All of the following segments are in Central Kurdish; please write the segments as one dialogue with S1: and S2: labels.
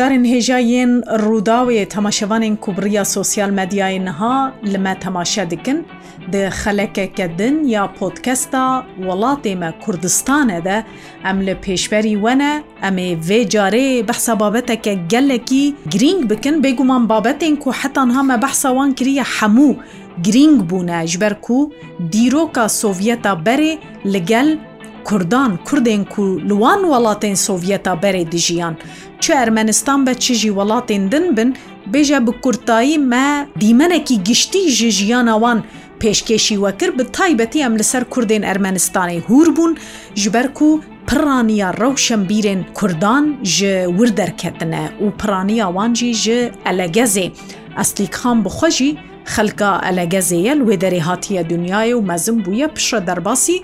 S1: هەوادارن هێژایەن ڕووداوێ تەماشەوانێن کوبڕیا سوسیال مەدیایەنها لەمە تەماشا دکن د خەلەکەکە دن یا پۆتکەستا وڵاتێمە کوردستانەدە ئەم لە پێشبەری وەنە ئەمێ vê carê behsa babeteke gelekî girîng bikin bêguman babetên ku hetan hame behsa wan kiriye hemû girîng bûne ji ber ku dîroka Sovyeta berê li gel کوردان کوردێن و لوان وڵاتێن سۆڤەتا بەرێ دژیان چ ئەرمەنستان بە چژی وڵاتێن دن بن بێژە بە کورتایی مە دیمەنێکی گشتی ژ ژیانەوان پێشکێشی وەکرد بە تایبەتی ئەم لەسەر کوردێن ئەرمەنستانی هور بوون ژبەر و پرانیا ڕەوشەمبیرێن کوردان ji ور دەرکەتنە و پرانیا وانجی ji ئەلەگەزێ ئەسلیکخان بخۆژی خەلکە ئەلەگەزەیە لێ دەری هااتیە دنیای و مەزم بووە پیشە دەرباسی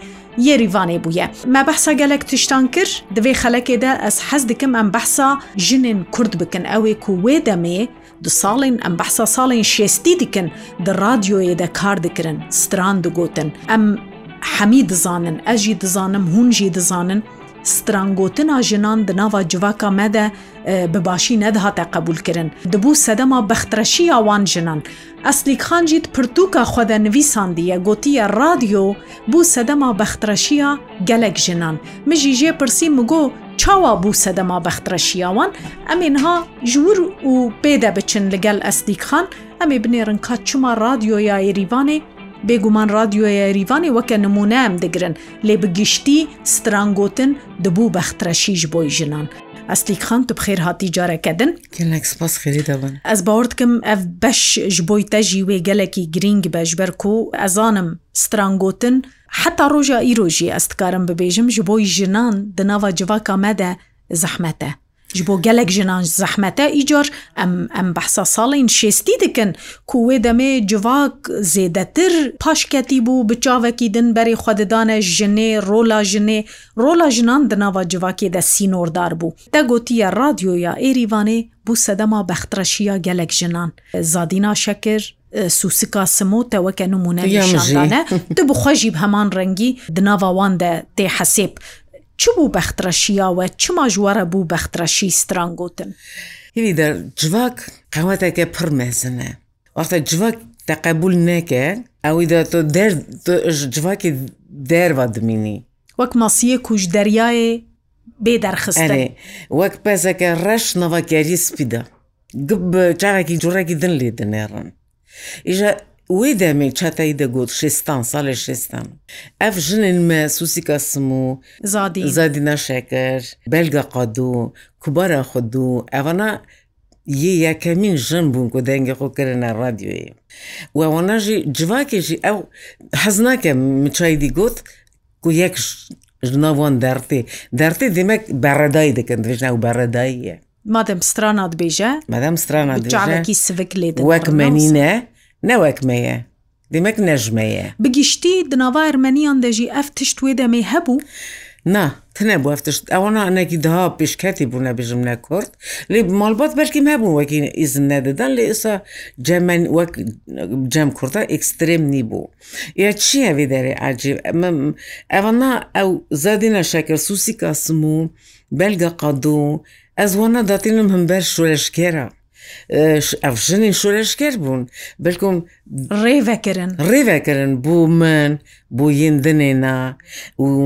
S1: یێریوانێ بووە مە بەسا گەلک تشتان کرد دەوێ خەلەکێدا ئەس حەز دکم ئەم بەسا ژنێن کورد بکن ئەوێ کو وێ دەمێ دو ساڵێن ئەم بەسا ساڵێن شێستی دیکن دە رادیۆیەدا کار دکردن ستران دەگوتن ئەم حەمی دزانن ئەژی دزانم هونجی دزانن سترانگوتنا jinan di nava civaka me de bi başî nedihate qebul kirin. Dibû sedema bextreşiya wan jinan. Eslîkxan jî pirtûka xwe de nivîsandiye gotiye radyo bû sedema bextreşiya gelek jinan. Min jî jê pirsî migo çawa bû sedema bextreşiya wan, em ênha jiwir û pê de biçin li gel eslîkxan, em ê binêrin ka çima radyoya Êrîvanê بێگومان رادیۆیە ریوانی وەکە نمونەم دەگرن لێ بگیشتی سترانگوتن دەبوو بەخترەشیش بۆی ژنان. ئەستیکخان تو بخێر هاتی
S2: جارەکەدن
S1: ئەس باوردکم ئەف بەش ji بۆی تەژی wê gelekî گرنگ بەژبەر کو ئەزانم سترانگوتن حتا ڕۆژە ئیرۆژی ئەستکارم ببێژم ji بۆی ژنان di nava civaka me de زەحمەتە. ji bo gelek jinan zehmete îcar em em behsa salên şêstî dikin ku wê demê civak zêdetir paşketî bû bi çavekî din berê xwedidane jinê rola jinê rola jinan di nava civakê de sînordar bû te gotiye radyoya êrîvanê bû sedema bextreşiya gelek jinan zadîna şekir سوسکا سمۆ تەوەکە نمونە شاندانە tu bixwe jî heman rengî di nava wan de tê hesêb چ بوو بەخترەشیاوە چما ژوارە بوو بەخترەشی سترانگوتن هیوی دە
S2: جوواک قەواتێکە پڕ مێزنە وەختە جوواک تەقبول نەکە ئەوی دە تۆ جوواکی دەروا دمینی
S1: وەک مەسیە کوژ دەریایێ بێ دەرخست وەک پێزەکە ڕەش
S2: نەوەکاری سپیدا گب چاڕێکی جوڕێکی دن لێ دنێڕن ئیژە wê demê çeteyî de got şêstan salê şêstan. Ev jinên me susîka simû zadî zadîna şeker, belga qadû, kubara xudû evana yê yekemîn jin bûn ku dengê xwe kirine radyoyê. Wewana jî civakê jî ew hez nake miçaydî got ku yek ji navan dertê dertê demek beredayî dikin dibêjne ew beredayî
S1: ye. Madem strana dibêje
S2: Madem strana cekî sivikê wek menîne نەوەکمەیە دیمەک
S1: نەژمەیە بگیشتی دناوا ئەرمەنیان دەژی ئەف تشت
S2: وێ دەمەی هەبوو؟ نا تنە بۆ ئەفتشت ئەوەنا ئەنەکی داها پیشکەتی بوونە بژم نە کورد لێ مالبات بەشکیم هەبوو وەکی ئیزم نەدەدان لێ ئێسا جەمەن وەک جەم کوردە ئکسستریم نی بوو یا چیە وێ دەرێ عجیب ئەوەنا ئەو زادینە شەکر سووسی کاسم و بەلگە قادو ئەزوانە داتینم هەمبەر شوێشکێرە ئەفژنی شورشکر بوون بلکم ڕێڤەکردن ڕێڤەکردن بۆ من بۆ یندنێنا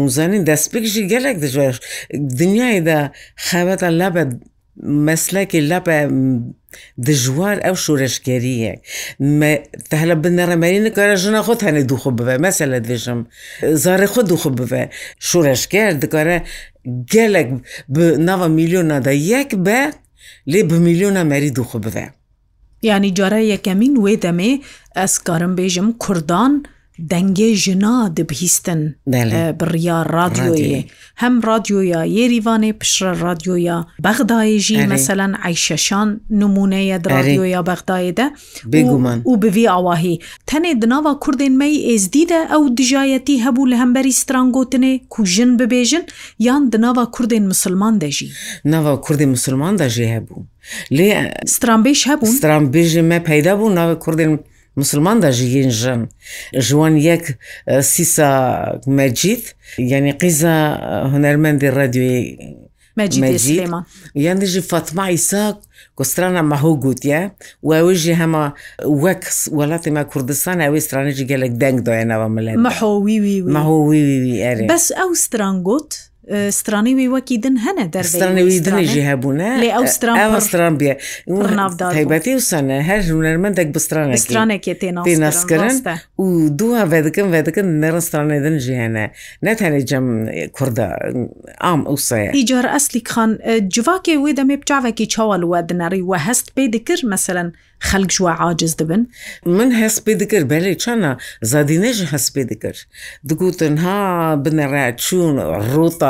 S2: وزانین دەستپێکشی گەلێک دژێش دنیایدا خەبەتە لەبە مەسلەکی لەپە دژوار ئەو شوورشکێریەک تەهلە بنەڕەمەری نکارە ژنە خۆت هەنێ دوخۆ ببە مەسە لە دێژم زارێ خۆ دوخۆ ببە شوورشکێر دکارە گەلێک ناوە میلیۆنادا یەک بە لێ بمیلیۆنە مەری دوخ بێ
S1: ینی جارە یەکەمین وێ دەمێ ئەسکارم بێژم کوردان dengê jina dibihîstin biriya radyoyê hem radyoya Yêrîvanê pişre radyoya Bexdayê jî meselen eyşeşan numûneye di radyoya Bexdayê de bêguman û bi vî awahî tenê di nava Kurdên mey êzdî de ew dijayetî hebû li hemberî stran gotinê ku jin bibêjin yan di nava Kurdên Musilman de jî
S2: Nava Kurdên Musilman da jê
S1: hebû lê stranbêj hebû
S2: stranbêjê me peyda bû nava Kurdên مسلمان دا ژیین ژن ژوان یەک سیسا مەجید
S1: یعنی قیزە هوەرمەندی ڕادیۆی یان دژی فاتما ئیساق
S2: گۆسترانە مەهۆ گوتیە و ئەوژی هەمە وەک وڵاتیمە کوردستان ئەوەی سترانێکی گەلێک دەنگ دایەنەوە ملێن مەحۆویوی
S1: مەهۆویوی بەس ئەو ستران گوت؟
S2: سترانیوی وەکی دن هەنە دەستانەوەی دنیژی
S1: هەبووە لێ ئەوسترانستران بێ
S2: تایبەتی وسانە هەر هوەرمەندێک بسترانێکی تێناسکردن و دوها بەدەکەم بەدەکەن نەڕستانێ دنجی هەنە نەتەنێ جەم کووردە ئام ئەوسەیە هیجار ئەسلی خان جوواکێ
S1: وێ دەمێ بچاوێکی چاوەلووە دنەڕی وە هەست پێی دکرد مەسەرەن خەک ژوە عاجز دەبن
S2: من هەست پێ دکرد بەلێ چانە زادینەژ هەست پێ دکرد دگوتن ها بنەڕە چوون ڕوتە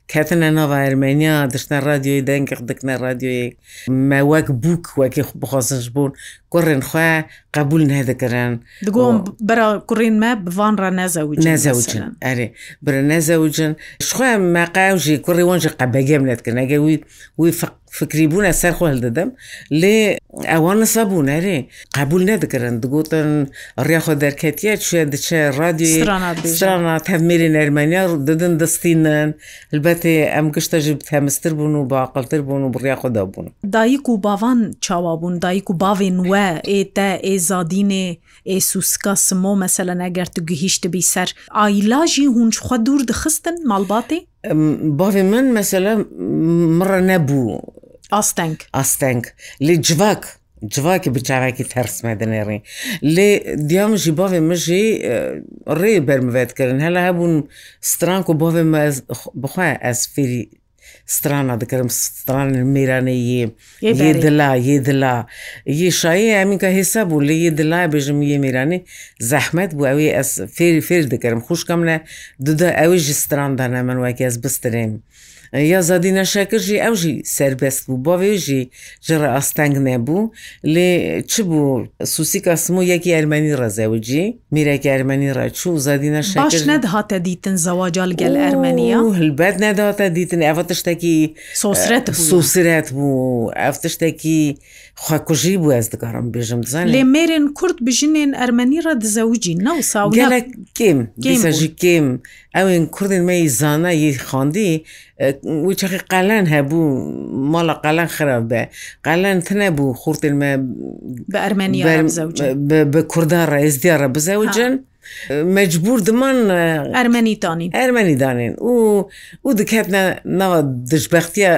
S2: کاتنە ناوە ئەرمێنیا دشتە رادیۆی دەنگق دکنە رادیۆیەک مەوەک بووک وەکی بخوازش بوون گۆڕێن خوێ قبول نەدەکەرن دگۆم بەرا کوڕین مە بڤانڕ نەزەوج نەزەوجن ئەرێ بر نەزەوجن شخۆ مەقاوژی کوڕی وەنجە قەبەگەم لەتکردن ئەگە وی وی فق فکری بوونە سەر خۆل دەدەم لێ ئەوانە سەبوون نەرێ قبول نەدەکەن دگوتن ڕێخۆ دەرکەتیە شوێ دچێ رادیۆ هەمێری نەرمەنیا دەدن دەستینن البەت بەبەتێ ئەم گشتەژ هەمستر بوون و باقلتر بوون و بڕیا خۆدا بوون
S1: دایک و باوان چاوا بوون دایک و باێن وە ئێتە ئێزادینێ ئێ سوسکە سمۆ مەسەلە نەگەر تو گهیشتبی سەر ئایلاژی هونجخوا دوور دخستن ماڵباتێ
S2: باێ من مەسەلە مڕە
S1: نەبوو ئاستەنگ ئاستەنگ
S2: لێ جوواک جواکە بچارێکی تەرسمە دەنێڕی لێ دیامژی باێ مژی ڕێ بەرمەوێتکردن هەلا هەبوون سترانک و باێ بخوای ئەسفری سترانە دەکەم ستران میرانەیە یێ دلا یێ دلا یێ شایە ئەمینکە هێسا بوو لە یێ دلا بێژم یە میرانی زەحمەت بوو ئەوێ ئەس فێری فێر دەکەم خوشکەم لە دودا ئەوێژی ستراندا نەمەن وەکی ئەس بسترێن. یازادی نەشەکردژی ئەوژی سربەست بوو بۆ وێژی ژێڕە ئاستەنگ نەبوو لێ چ بوو سوسی کەسم و یەکی ئەرمەنی ڕزەوجی میرەکی ئەرمەنی ڕەچوو زادی نەش نەدهاتە
S1: دیتن زەواجال
S2: گەل ئەرمەنیا هەلبەت نەداتە
S1: دیتن ئەفە تشتێکی
S2: سوسرەت سوسرەت بوو ئەف تشتێکی خواکوژی بوو ez dikarim bêjim
S1: dizan lê mêrên Kurd bi jinên ermenî re dizewicî new saw gelek
S2: kêm gêsa jî kêm ew ên Kurdên me zana yî xandî wî çexî qelen hebû mala qelen xirab be qelen tune bû xurtên me bi Ermeniya bi Kurdan re êzdiya re bizewicin مەجبور دمان ئەرمەنیتانی ئەرمەنیدانین و و دکاتە ناوە دژبختە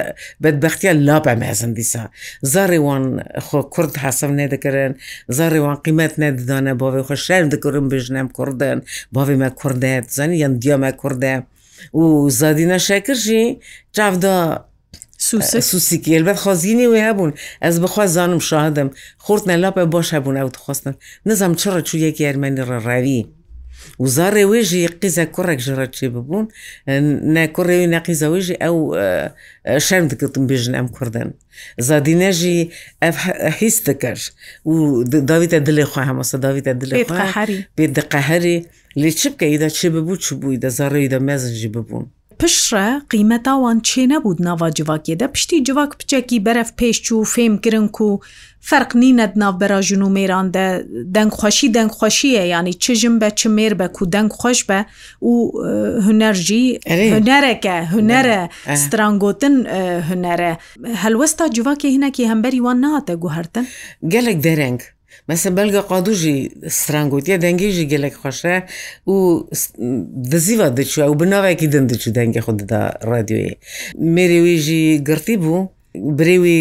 S2: بەدبختە لاپە مەزم دیسا زارێوان خۆ کورد حسم نەدەکردن زارێوان قیمت نەدەدانە باێ خۆ شەرم دەکردم بژنم کوردن باێ مە کوردێت زانی یان دیامە کوردە و زادینە شەکرژی جاافدا سوسیکی البەت خۆزیینی وێ هەبوون ئەس بخوا زانم شادم خورتنە لاپە باش هەبوون ئەو دخواستن نزانم چڕە چوو یەکی ئەرمەنی ڕێڕاوی. وزارێ وێژی قیزە کوڕێک ژڕەچی ببوون ناکوڕێوی نەقیزە وێژی ئەو شەرم دکردم بێژن ئەم کوردن زادینەژی ئەف هیس دەکەش و داویتە دلێ خوا هەمەسە داویتە
S1: دلێ بێ
S2: دقەهری لێ چ بکەیدا چێ ببوو چ بووی دەزارڕێوی دە مەزنجی ببوون.
S1: پشڕە قیمەتاوان چێ نەبوو ناوا جوواکێدە پشتی جوواک پچێکی بەرەف پێشچ و فێم گرنگ و فرق نینە ناوبەرا ژون و مێران دەنگخۆشی دەنگخۆشیە ینی چژم بە چ مێر بە و دەنگ خۆش بە و هوەرژی هوەرەکە هوەرە سترانگوتن هوەرە هەلوەستا جوواکی هینەکی هەمبەری وان ناتە گوهرتن
S2: گەلێک دەرەنگ مەسە بەلگە قادوژی سترانگوتیە دەنگێژی گەلێک خۆشە و دزیوە دەچوە و بناوێکی دەندچ دەنگی خوددا ڕادیۆی مێرێوێژی گرتی بوو برێوی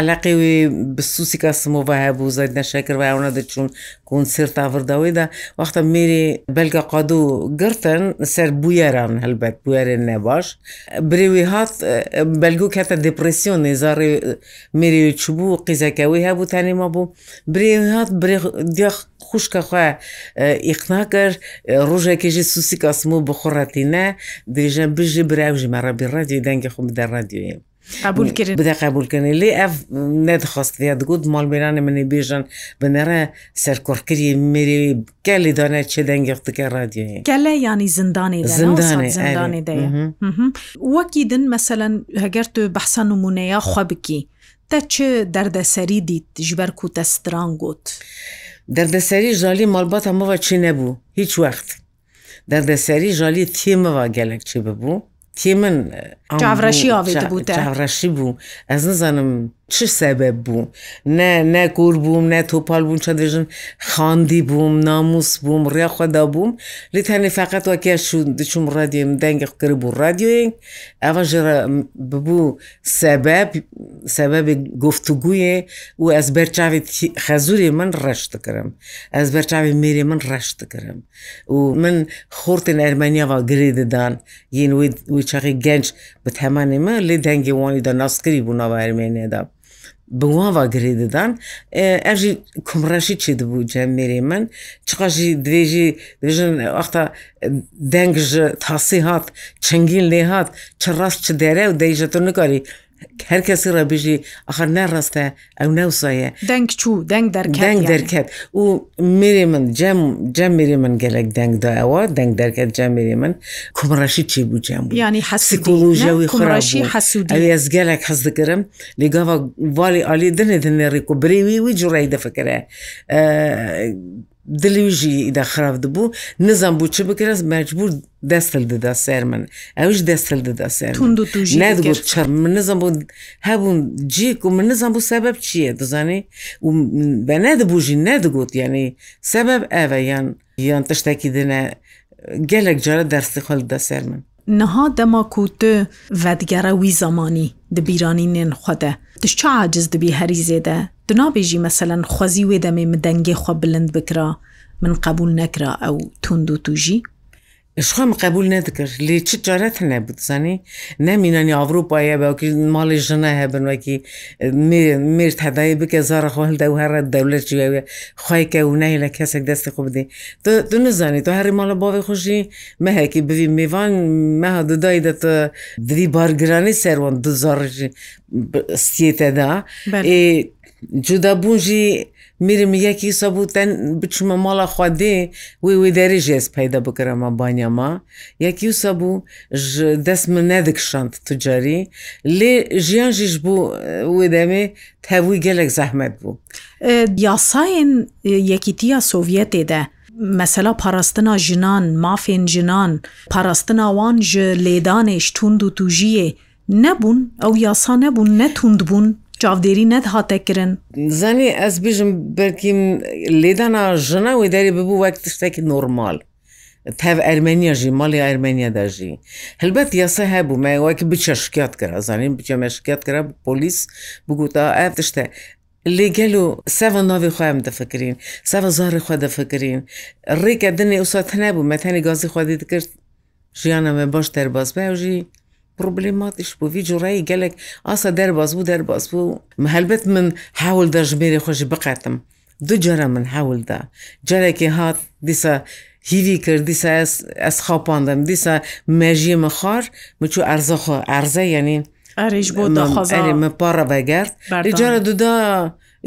S2: علاقێوی بسووسی کەسمەوە هەبوو زای نەشەکرەوە ئەوە دەچوون کۆنسرت ئاوردەوەیدا وەختە مێری بەلگە قاد و گرتن سەر بویەران هەلبەت بویێن نەباش برێوی هات بەلگو کەتە دپرسیۆن نێزارێ مێری چوبوو قیزەکەوەی هەبوو تەنیمە بوو برێوی هات دیخت خوشکە خوێ ئیقنا کرد ڕۆژێکێژی سووسی کەسمە بخڕەتی نە دێژە بژی براوژی مەڕەبی ڕادیو دەنگی خۆم دە ڕادیوێ. بدە قبولکردنی لێ ئەف نەدخواستیا دگوت مالبێرانە منێ بێژن بنەرە سەرکۆڕکردی مێری گەلی دانە چێ دەنگختەکە
S1: رادیۆی گەلە ینی زندانی زندانی دەیە وەکی دن مەسەەن هەگەر تو بەحسە نمونەیە خوا بکی تە چ دەردەسەری دیت ژبەر و تەستران گوت
S2: دەردەسەری ژالی مالبات هەمەوە چی نەبوو هیچ وەخت دەردەسەری ژالی تێمەوە گەلێک چی ببوو؟ تێ من
S1: ڕەشی
S2: ئاێت بوو ڕەشی بوو ئەس نزانم چ سەبەب بوو نە نەکور بووم نە تۆپال بوون چە دەژن خاندی بووم ناموس بووم ڕێخوادا بووم لی تەنێ فقط وەکە دچوم ڕادیم دەنگە کرد بوو رادیۆیە ئەوە ژێرە ببوو سەبەب سەبەبی گفتگویە و ئەس بەرچاوی خەزوری من ڕشتکردم ئەس بەرچاوی میری من ڕشتکردم و من خورتن ئەرمەنیاوا گری ددان یین وی چاقی گەنج بە تەمانێمە لێ دەنگی وانیدا ناسکری بوو ناوە ئەرمێنێدا بوava girêdidan ev jî kumreşî çi dibû cemêrê min çiqa jî divê jî dibêjin axta deng ji tasî hat çengîn lê hat çi rast çi dere û dejje tu nikarî هەر کەسی ڕەبژی ئەخر نەڕاستە ئەو
S1: ناوسایە دەنگ چوو دەنگ دەرگەنگ
S2: دەرکات و میری من جەم جەم میری من گەلێک دەنگدا ئەوە دەنگ دەرکات جە میری من کومڕەشی چی بوو جەم
S1: ینی حسیکلژەوی
S2: خوڕشی
S1: حسوود ئەس گەلێک
S2: حەز دەکەرم لێگاوا والی عالی دنێ دنێ ڕێک و برێوی وی جوڕای دەفکرە دلیژی دەخراف دەبوو نزان بوو چ بکرس مەجبور دەستل دەدا سەر من ئەوش دەستل دەدا
S1: سەر نبوو
S2: چەر من نزان بۆ هەبوون جیک و من نزان بوو سەبەب چییە دەزانێ و بە نەدەبووژی نەدەگوت ینی سەبەب ئەڤە یان یان تشتێکی دنە gelek cara dersi xel de
S1: ser min. Niha dema ku tu vedigerre wî zamanî di bîranînên xwe de. Tu çi aciz dibî herî zêde Tu nabêjî meselen xwezî wê demê min dengê xwe bilind bikira
S2: min
S1: qebul nekira ew tund û tu
S2: jî? Ixwa min qebul nedikir lê çi caret hene bizanî nemînan Avrupaya vekî malê jine hebin vekî mêrt hedayê bike zara xwal de here dewlet jî ew xwayke û ney le kesek destê xu bidê tu nizanî tu herî mala bavê xu jî mehekî bivî mêvan meha dudayî de tu divî bargiranî serwan du zar jî stiyê te da جودابوون jî mirim yekî sabû ten biçûme mala xwadê wê wê derê jê ez peyda bikire me banya ma yekî sabû ji dest min nedikşand tucarî lê jiyan jî ji bû wê demê tevî gelek zehmet bû
S1: Yasayên yekîtiya Sovyetê de mesela parastina jinan mafên jinan parastina wan ji lêdanê ji tund û tujiyê nebûn ew yasa nebûn netund bûn çavdêrî net
S2: hate kirin. Zanî ez bêjim belkîm lêdana jina wê derê bibû wek tiştekî normal. Tev Ermeniya jî malê Ermeniya de jî. Hilbet yasa hebû me wekî biçeşkiyat kira zanîn biçe meşkiyat kira polis bigota ev tişte لێگەلو سەە ناوی خۆم دەفکرین سەە زارە خوا دەفکرین ڕێکە دنێ ئووسات هەنەبوو مەتەنی گازی خوا دیکرد ژیانە مە باش دەرباز بەژی پروبلماتیش بوو وی جوڕایی گەلێک ئاسا دەرباز بوو دەرباز بوو هەلبەت من هاول دەژمێری خۆشی بقاتم دوو جارە من هەولدا جارێکی هات دیسە هیوی کرد دیسە ئەس خاپاندم دیسە مێژیە مەخار مچوو ئەرزەخۆ ئەرزە یعنی ئەریش بۆ من پارە بەگەرد جارە دودا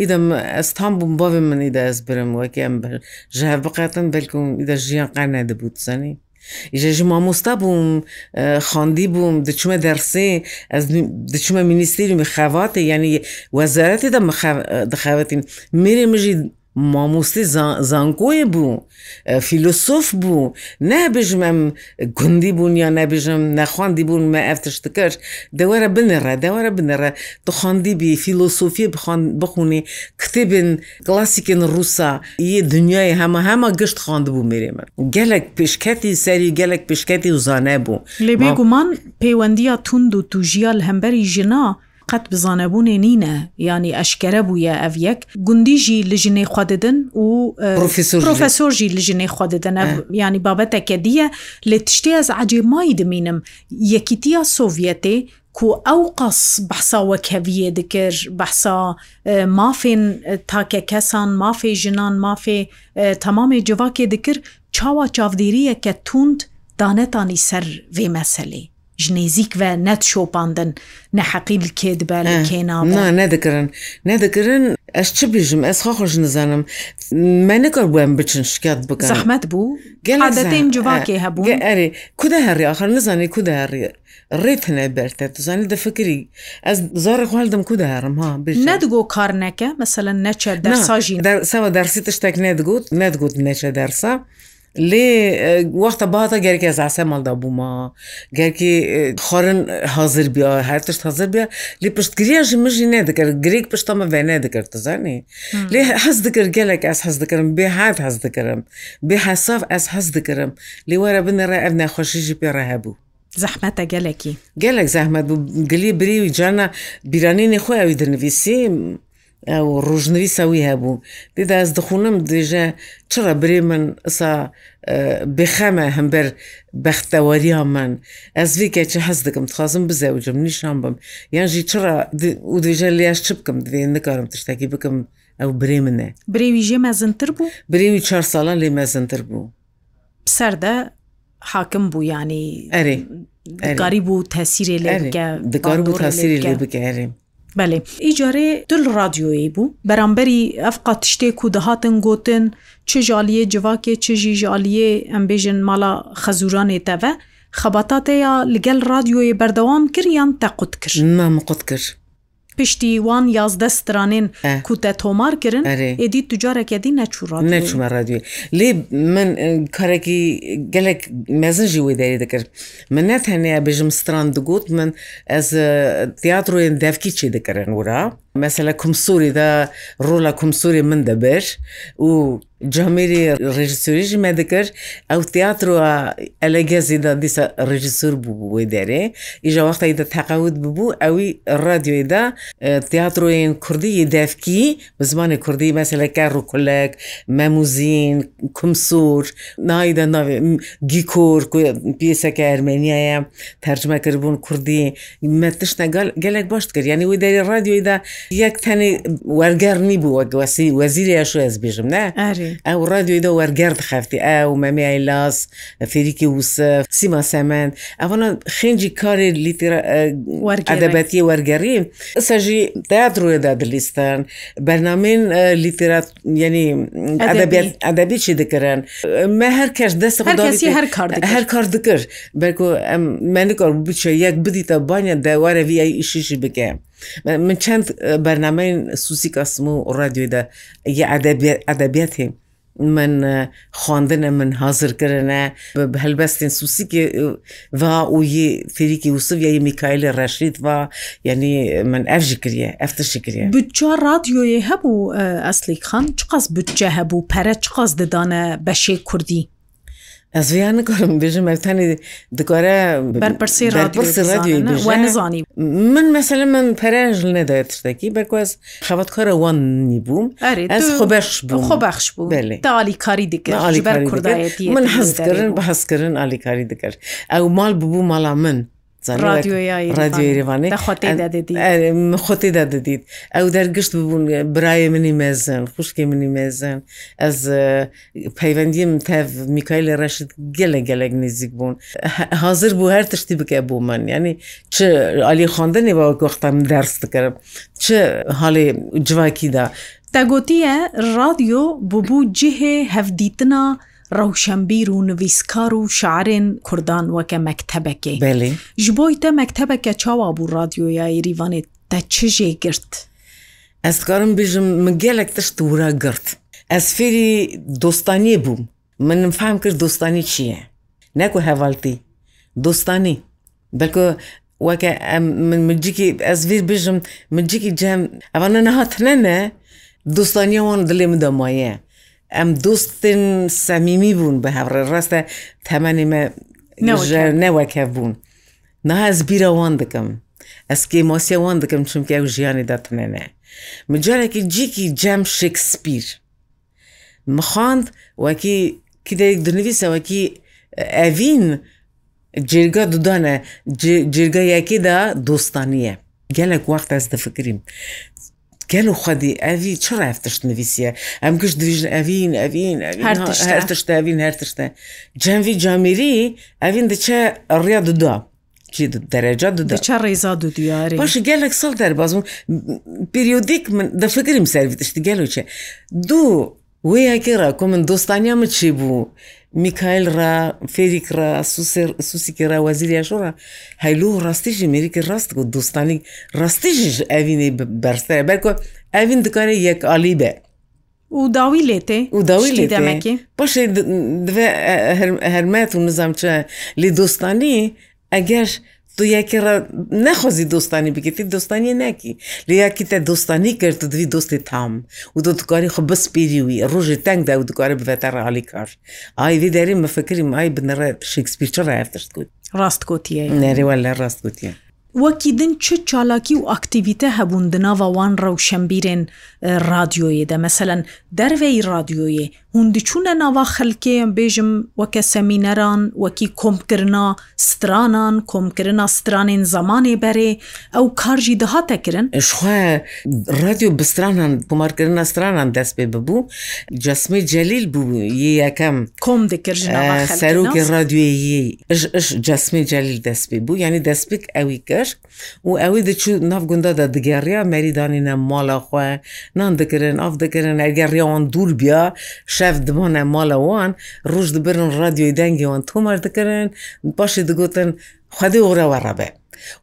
S2: ئیدم ئەستان بووم بۆێ من ئیدا ئەس برم وەکی ئەم بەر ژە بقاتن بەلکم ئیدە ژیان قانە دەبوو زانی ئیژە ژ مامۆستا بووم خاندی بووم دچمە دەرسێ ئەس دچمە مینیستری مخەواتە ینی وەزارەتی دا دەخەوەتین میرێ مژی مامۆستی زانکۆی بوو فیلسوف بوو نابژمەم گوندی بوون یا نەبژم نەخواندی بوون مە ئەفتشتەکەش دەوەرە بنەڕە دەوەرە بنەرە دخواندیبی فیلسوفی بخونی کتێبن کلاسیکن رووسا یە دنیای هەمە هەمە گشت خواند بوو مێرێمە گەلک پێشکەتی سەری گەلک پێشکەتی
S1: وزانە بوو لێ بێگومان پەیوەندیە تونند و توژیال هەمبەری ژنا قەت بزانەبوونێ نینە ینی ئەشکرە بووە ئەڤ یەک گوندیژی لە ژنێ خوادەدن
S2: و
S1: پروۆفسۆژی لە ژنێ خوادەدەن ینی بابەتەکە دیە لە تشتێ ئەس عجێمای دەمینم یەکیتیە سۆڤەتێ کو ئەو قەس بەسا وەکەویە دکرد بەسا مافێن تاکە کەسان مافێ ژنان مافێ تەمامێ جوواکێ دکرد چاوا چاودێریە کە تونند دانەتانی سەر وێ مەسەلی. ji nêzik ve net şopandin neheqîl kê dibe kêna
S2: nedikirin nedikirin ez çi bêjim ez xwa xş nizanim me nikar bu em biçin şikayet bikin zehmet bû
S1: gelin civakê hebû
S2: erê ku de herî axir nizanî ku de herî rêt hene berte tu zanî de fikirî ez zarê xwaldim ku de herim ha nedigo
S1: kar neke mesela neçe dersa jî
S2: seva dersî tiştek nedigot nedigot neçe dersa لێ وەختە باتە گەرکێ زاسە مەڵدا بووما گەرکی خۆرن حاضر بیا هەر تشت حاضر بیا لێ پشتگریە ژ مژی نەدەکرد گرێک پشتەمە وێنێ دەکرد زانانی لێ حەز دەکرد گەلێک ئەس حەز دەکەم بێ هاات حەز دەکەم بێ حساف ئەس حەز دەکەم لێ وەرە بنەڕێ ئەف ناخۆشیژی پێڕە
S1: هەبوو زەحمەتە
S2: گەلێکی گەلێک زەحمەت بوو گلی بری و جانە بیرانینی خۆی ئەوی دەنویسیم. ئەو ڕژنویسەوی هەبوو دێدا ئەس دخونم دێژە چرە برێ من ئسا بخەمە هەمبەر بەختەوەریا من ئەس ڤێکە چ حەز دەکەم تخوازم بزەوجم نیشان بم یانژی چرە و دێژە لیاش چ بکەم دێ نکارم تشتێکی بکەم ئەو برێ
S1: منە برێوی ژێ مەزنتر بوو برێوی
S2: چهار ساڵان لێ مەزنتر بوو
S1: سەردە حاکم بوو ینی ئەرێ دکاری بوو تەسیری
S2: لێ دکار بوو تاسیری لێ بگەێ
S1: بەێ ئیجارێ دل رادیۆیی بوو بەرامبەری ئەفقا تشتێک و دەهاتن گوتن چه ژالیە جوواکێ چژی ژالیە ئەمبێژن ماڵا خەزورانێ تەە خەباتاتەیە لەگەل رادیۆیە بەردەوام کردیان تەقوت
S2: کرد نامقوت کرد
S1: پشتی وان یازدە سترانێن کوتە تۆمار کردن ئێدی توجارێکە دی نەچوڕات نەچمە ڕادوێ
S2: لێ من کارێکی گەلێک مەزەژی وی دەری دەکرد من نەت هەنەیە بژم ستران دەگوت من ئەس تیاترۆێن دەفکی چی دەکەن ورا؟ مثلە کومسوریدا ڕۆلا کومسوری من دەبێر و جامیری ڕژیسوریژی مە دەکرد ئەو تیاتروە ئەلەگەزیدا دیسە ڕژیسور بوو بۆی دەرێ ئیژە وەختای دە تەقاوت ببوو ئەوی ڕادیۆیدا تیاترۆین کوردی دەفکی بە زمانی کوردی مەسلەکە ڕووکلک مەموزین کومسور نایدا ناوێ گیکۆر پێسەکە ئەرمێنیایە تەرجمە کردبوون کوردی مە تشتە گەلێک باشت کرد یعنی وی دەری ڕادیۆیدا یەک تەنی وەرگەرنی بوو وەسی وەزیری شێز بێژم
S1: نه ئەو
S2: ڕادیۆیدا وەرگرد خەفتی ئەو مەمیای لاس فێریکی وسف سیما سەمەند ئەوانە خێنجی کاری لیتیعادەبەتی وەرگەری سەژی تەاتڕێدا دلیستان بەرنامین لیتیرات ینی ئەدەبی چی دکردن مە هەر کەش دەست
S1: هەر کار هەر کار دکرد
S2: بەکو ئەم منکار بچە یەک بدیتە بانە داوارە وی ئیشیشی e بکەم. من چند برنامه سوسی کاسم و رادیو دا یه ادبیات هیم من خواندنە من حاضرکردە بە هەلبەستێن سووسیکێ وا و یی فێریکی وسف یا میکایلە ڕەشید وا یعنی من ئەفژی کریە ئەفتشی
S1: کریە بچۆ رادیۆیە هەبوو ئەسلی خان چقاس بچە هەبوو پەرە چقاس دەدانە بەشێ کوردی
S2: ئەزویانە کارم دژم ئەتانی
S1: دکارە بەرپرسی نزانی
S2: من مەسەل من پەرژ نەدای تشتێکی بەرکواز خەوەتکارە واننی بووم ئەس خۆبەخش بوو خۆبەخش
S1: بوو تاالی کاری دکرد
S2: من حەزکردن بە حەزکردن ئالیکاری دکرد ئەو ماڵ ببوو ماڵا من.
S1: خۆتیدا دەدیت
S2: ئەو دەرگشت ببوون برایە منی مێزن خوشکی منی مێزن ئەس پەیوەندیم تەف میکای لە ڕەشت گەلە گەلێک نزیک بوون حاضر بوو هەر تشتی بکە بوو من ینی چ علی خوندنی باوە گختم دەرس دکردم چ حاڵی جوواکیدا.
S1: تەگوتیە ڕادیۆ ببوو جهێ هەفدیتنا ڕەوشەمبیر و نویسکار و شعرێن کوردان وەکە
S2: مەکتتەبەکەی ji
S1: بۆی تە مەکتتەبەکە چاوا بوو رادیۆیای ریوانێت تە چژێ گرت
S2: Ez dikarim bêjim min gelek tişt wira girt. Ez fêrî dostaniyê bûm. Min min fehm kir dostanî çi ye? Ne ku hevaltî dostanî Belku weke em min mincikî ez vê bêjim mincikî cem evan nehat ne ne dostaniya wan dilê min demaye. ئەم دوستن
S1: سەمیمی بوون بە هەڕێ ڕاستە تەمەێمە نەوەکە بوون ناز بیرەوان دەکەم ئەسکی
S2: مۆسیەوان دەکەم چونکە ئەو ژیانی دەتنێنێ مجارێکی جیکی جەم شکسپیر مخواند وەکی کدەیەک دنویسەوەکی ئەڤین جێگا دودانە جێگایەکیدا دۆستانیە گەلێک وەخت ئەس دەفکریم گەل و خودی ئەوی چ ڕافتشت نوویسیە ئەم گشت دوژن ئەوین ئەوین هەرتشتاوین هەرتشتە جەموی جامیری ئەوین دچە ڕیا دودا. دەرەجا دەچە ڕێزا
S1: دو دیارە
S2: باش گەلێک سەڵ دەربازم پریۆدیک من دەفکریم سەروی تشتی گەلوچێ دوو وی یاکی ڕاکۆ من دۆستانیامە چی بوو میکایل ڕا فێریک ڕا سووسیکی ڕاوەزیریا شۆڕە هەیلو ڕاستیژی مریکی ڕاست و دۆستانی ڕاستیژ ئەوینی بەرسەیە بەرکۆ ئەوین دکارێ یەک علی بێ. و داوی لێتێ و داوی لێدەمەکی پشێ هەرمەت و نزام چە لێ دۆستانی ئەگەر تو یەکی نەخۆزی دۆستانی بکەیتی دۆستانی ناکی لە یاکی تە دۆستانی کرد دوی دۆستی تام و دۆ دکاری خۆ بەس پێریوی ڕۆژی تەنگدا و دکارە ببێتە ڕعالی کار ئاوی دەری مەفکریم ئای بنەڕێ شکسپیرچە ڕایفتشت کوت ڕاستکوتیە
S1: نێریوە لە
S2: ڕاستکوتیە
S1: وەکی دن چ چالاکی و ئاکتیویتە هەبوون دناوەوان ڕەوشەمبیرێن رادیۆیەدە مەسەەن دەرەی رادیۆیە هوندچوونە ناوا خەلکەیان بێژم وەکە سەمینەران وەکی کۆمکردنا سترانان کۆمکردنا سترانێن زمانێ بەرێ ئەو کارژی دەهاتەکردن
S2: شخواە رادیو بسترانان کۆمارکردنا سترانان دەست پێ ببوو جسمی جەلیل بوو یەکەم
S1: کۆم
S2: دەکرد سەرۆکی رادیۆیی جسمی جەلیل دەست پێ بوو ینی دەستپێک ئەوی کە دەکرد و ئەوەی دەچوو ناف گوندادا دەگەڕیا مەریدانینە ماڵەخوا نان دەکردن ئاف دەکردن ئەگەڕیاوان دوور بیا شەف دمانە ماڵەوان ڕۆژ دەبرن رادیۆی دەنگیوان تۆمار دەکردن باشی دەگوتن خودی وەڕەوەڕەبێ.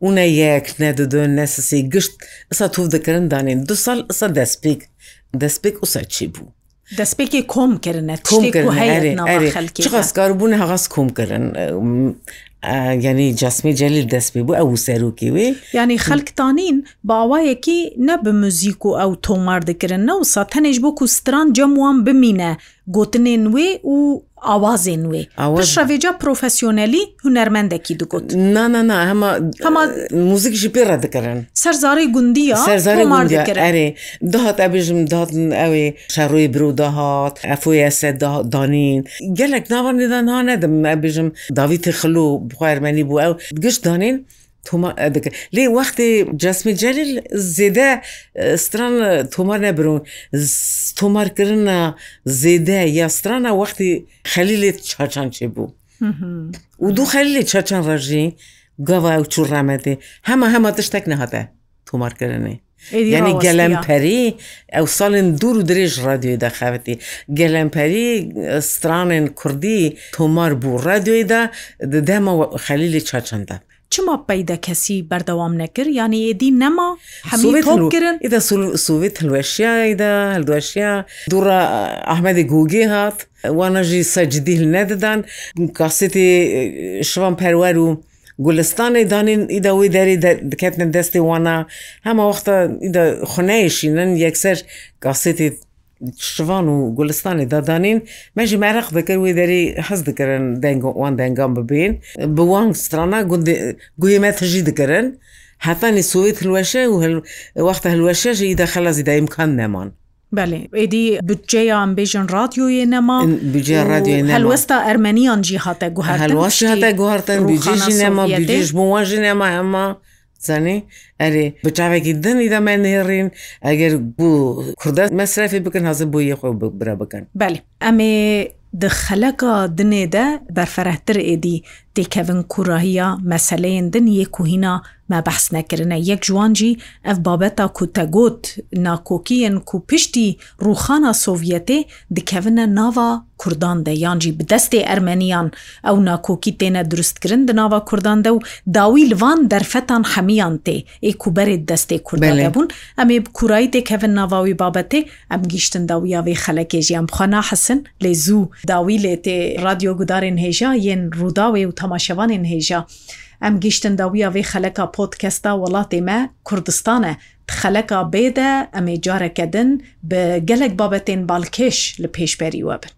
S2: Una yek ne di dun nesesî gişt isa tuv dikirin danên du sal isa destpêk destpêk usa çî
S1: bû. Destpêkê kom kirine komkirin
S2: qas karbûne heqas kom kirin یعنی جاسمی جەلیل دەستپی بوو ئەو سەرروکی
S1: وێ ینی خەلکتانین باوایەکی نە بە موزیک و ئەو تۆمار دەکردن نە و سا تەنێش بۆ کوستران جەموان بمینە گوتنێن وێ و ئاوازێن وێ شەێجا پرۆفسیۆنەلی هوەرمەندەکی
S2: دگوت نانانا هەمە هەما موزیکژی پێڕە دەکەن
S1: سەرزاری
S2: گوندیە سەرزارێ داهات ئەبژم داتن ئەوێ شەڕووی برو داهات ئەفۆی ئەسە دانین گەلێک ناوانێدان ها نەدەم ئەبژم داویتی خلو خوارمەنی بوو ئەو گشت دانێن دەکە لێ وەختی جسمی جەلیل زێدە ستران تۆمار نەبرون تۆمارکردە زێدە یا سترانە وەختی خەلی لێت چاچان چێ بوو و دوو خەلی لێ چاچان ڕژی گاوا و چوڕامەتی هەمە هەمە تشتێک نەهاتە تۆمارکردنی یعنی گەلمپەری ئەو ساڵن دوور و درێژ ڕادیۆی دەخاوەتی گەلمپەری سترانێن کوردی تۆمار بوو ڕادیۆیدا دەدەمەوە خەلیلی چاچەندە. چما
S1: پەیدا کەسی بەردەوام نەکرد یانی ێدی نەما هەمیکردن
S2: ئدا سوویت هەلوێشیا ئەیدا هەلدوێشیا دوڕە ئەحمەدی گوگێ هات وانەژی سەجددیل نەدەدان کاسێتی شوان پەروەر و گولستانی دانین ئیدا وی دەری دەکەتن دەستی وانە هەمە وەختە ئیدا خونەیشینن یەکسەر گاسێتی شوان و گولستانی دادانین مەژی مەرەق دەکرد وی دەری حەز دەکردن دەنگوان دەنگام ببین بوان سترانە گوێمە تژی دەکردن هەتانی سوێت هلوەشە و وەختە هلوەشەژی ئیدا خەلەزی دایمکان نەمان. بەێ ئێدی
S1: بجێیان بێژن رادیۆیە نەما هەلوەستا ئەرمەنیان جی
S2: هاتە گو هەلواش هاتە گوهارتن بجێژی نەما بێژ بۆواژی نەما ئەمە. زانێ ئەرێ بچاوێکی دنی دەمە نێڕین ئەگەر بوو کوردە
S1: مەسرەفی بکەن حەزم بۆ یەخۆ برا بکەن بەێ ئەمێ دخەلەکە دنێ دە بەرفەرەتر ئێدی دێکەون کوڕاهیە مەسلەیەن دن یەکوهینا مە بەحس نەکردە یەک جوانجی ئەف بابەتا کوتەگوت ناکۆکیەن کو پشتی ڕوخانە سۆڤەتێ دکەونە ناوا کوردان دە یانجی بدەستێ ئەرمەنیان ئەو ناکۆکی تێنە دروستکردن دناوا کوردان دە و داوی لوان دەرفەتان حەمیان تێ ئێ کوبەرێت دەستێ کوردانە بوون ئەمێ کوورایی دێکەون ناواوی بابەتێ ئەم گیشتن داویاوی خەلەکێژیان بخوانا حەسن لێ زوو داوی لێ تێ رادیۆ گودارێن هێژا یەن ڕووداوێ و تا تەماشەوانین هێژە ئەم گیشتنداویە وێ خەلەکە پۆتکەستا وڵاتی مە کوردستانە خەلەکە بێدە ئەمێ جارەکەدن بە گەلک بابەتێن باڵکێش لە پێشبەری وە بن.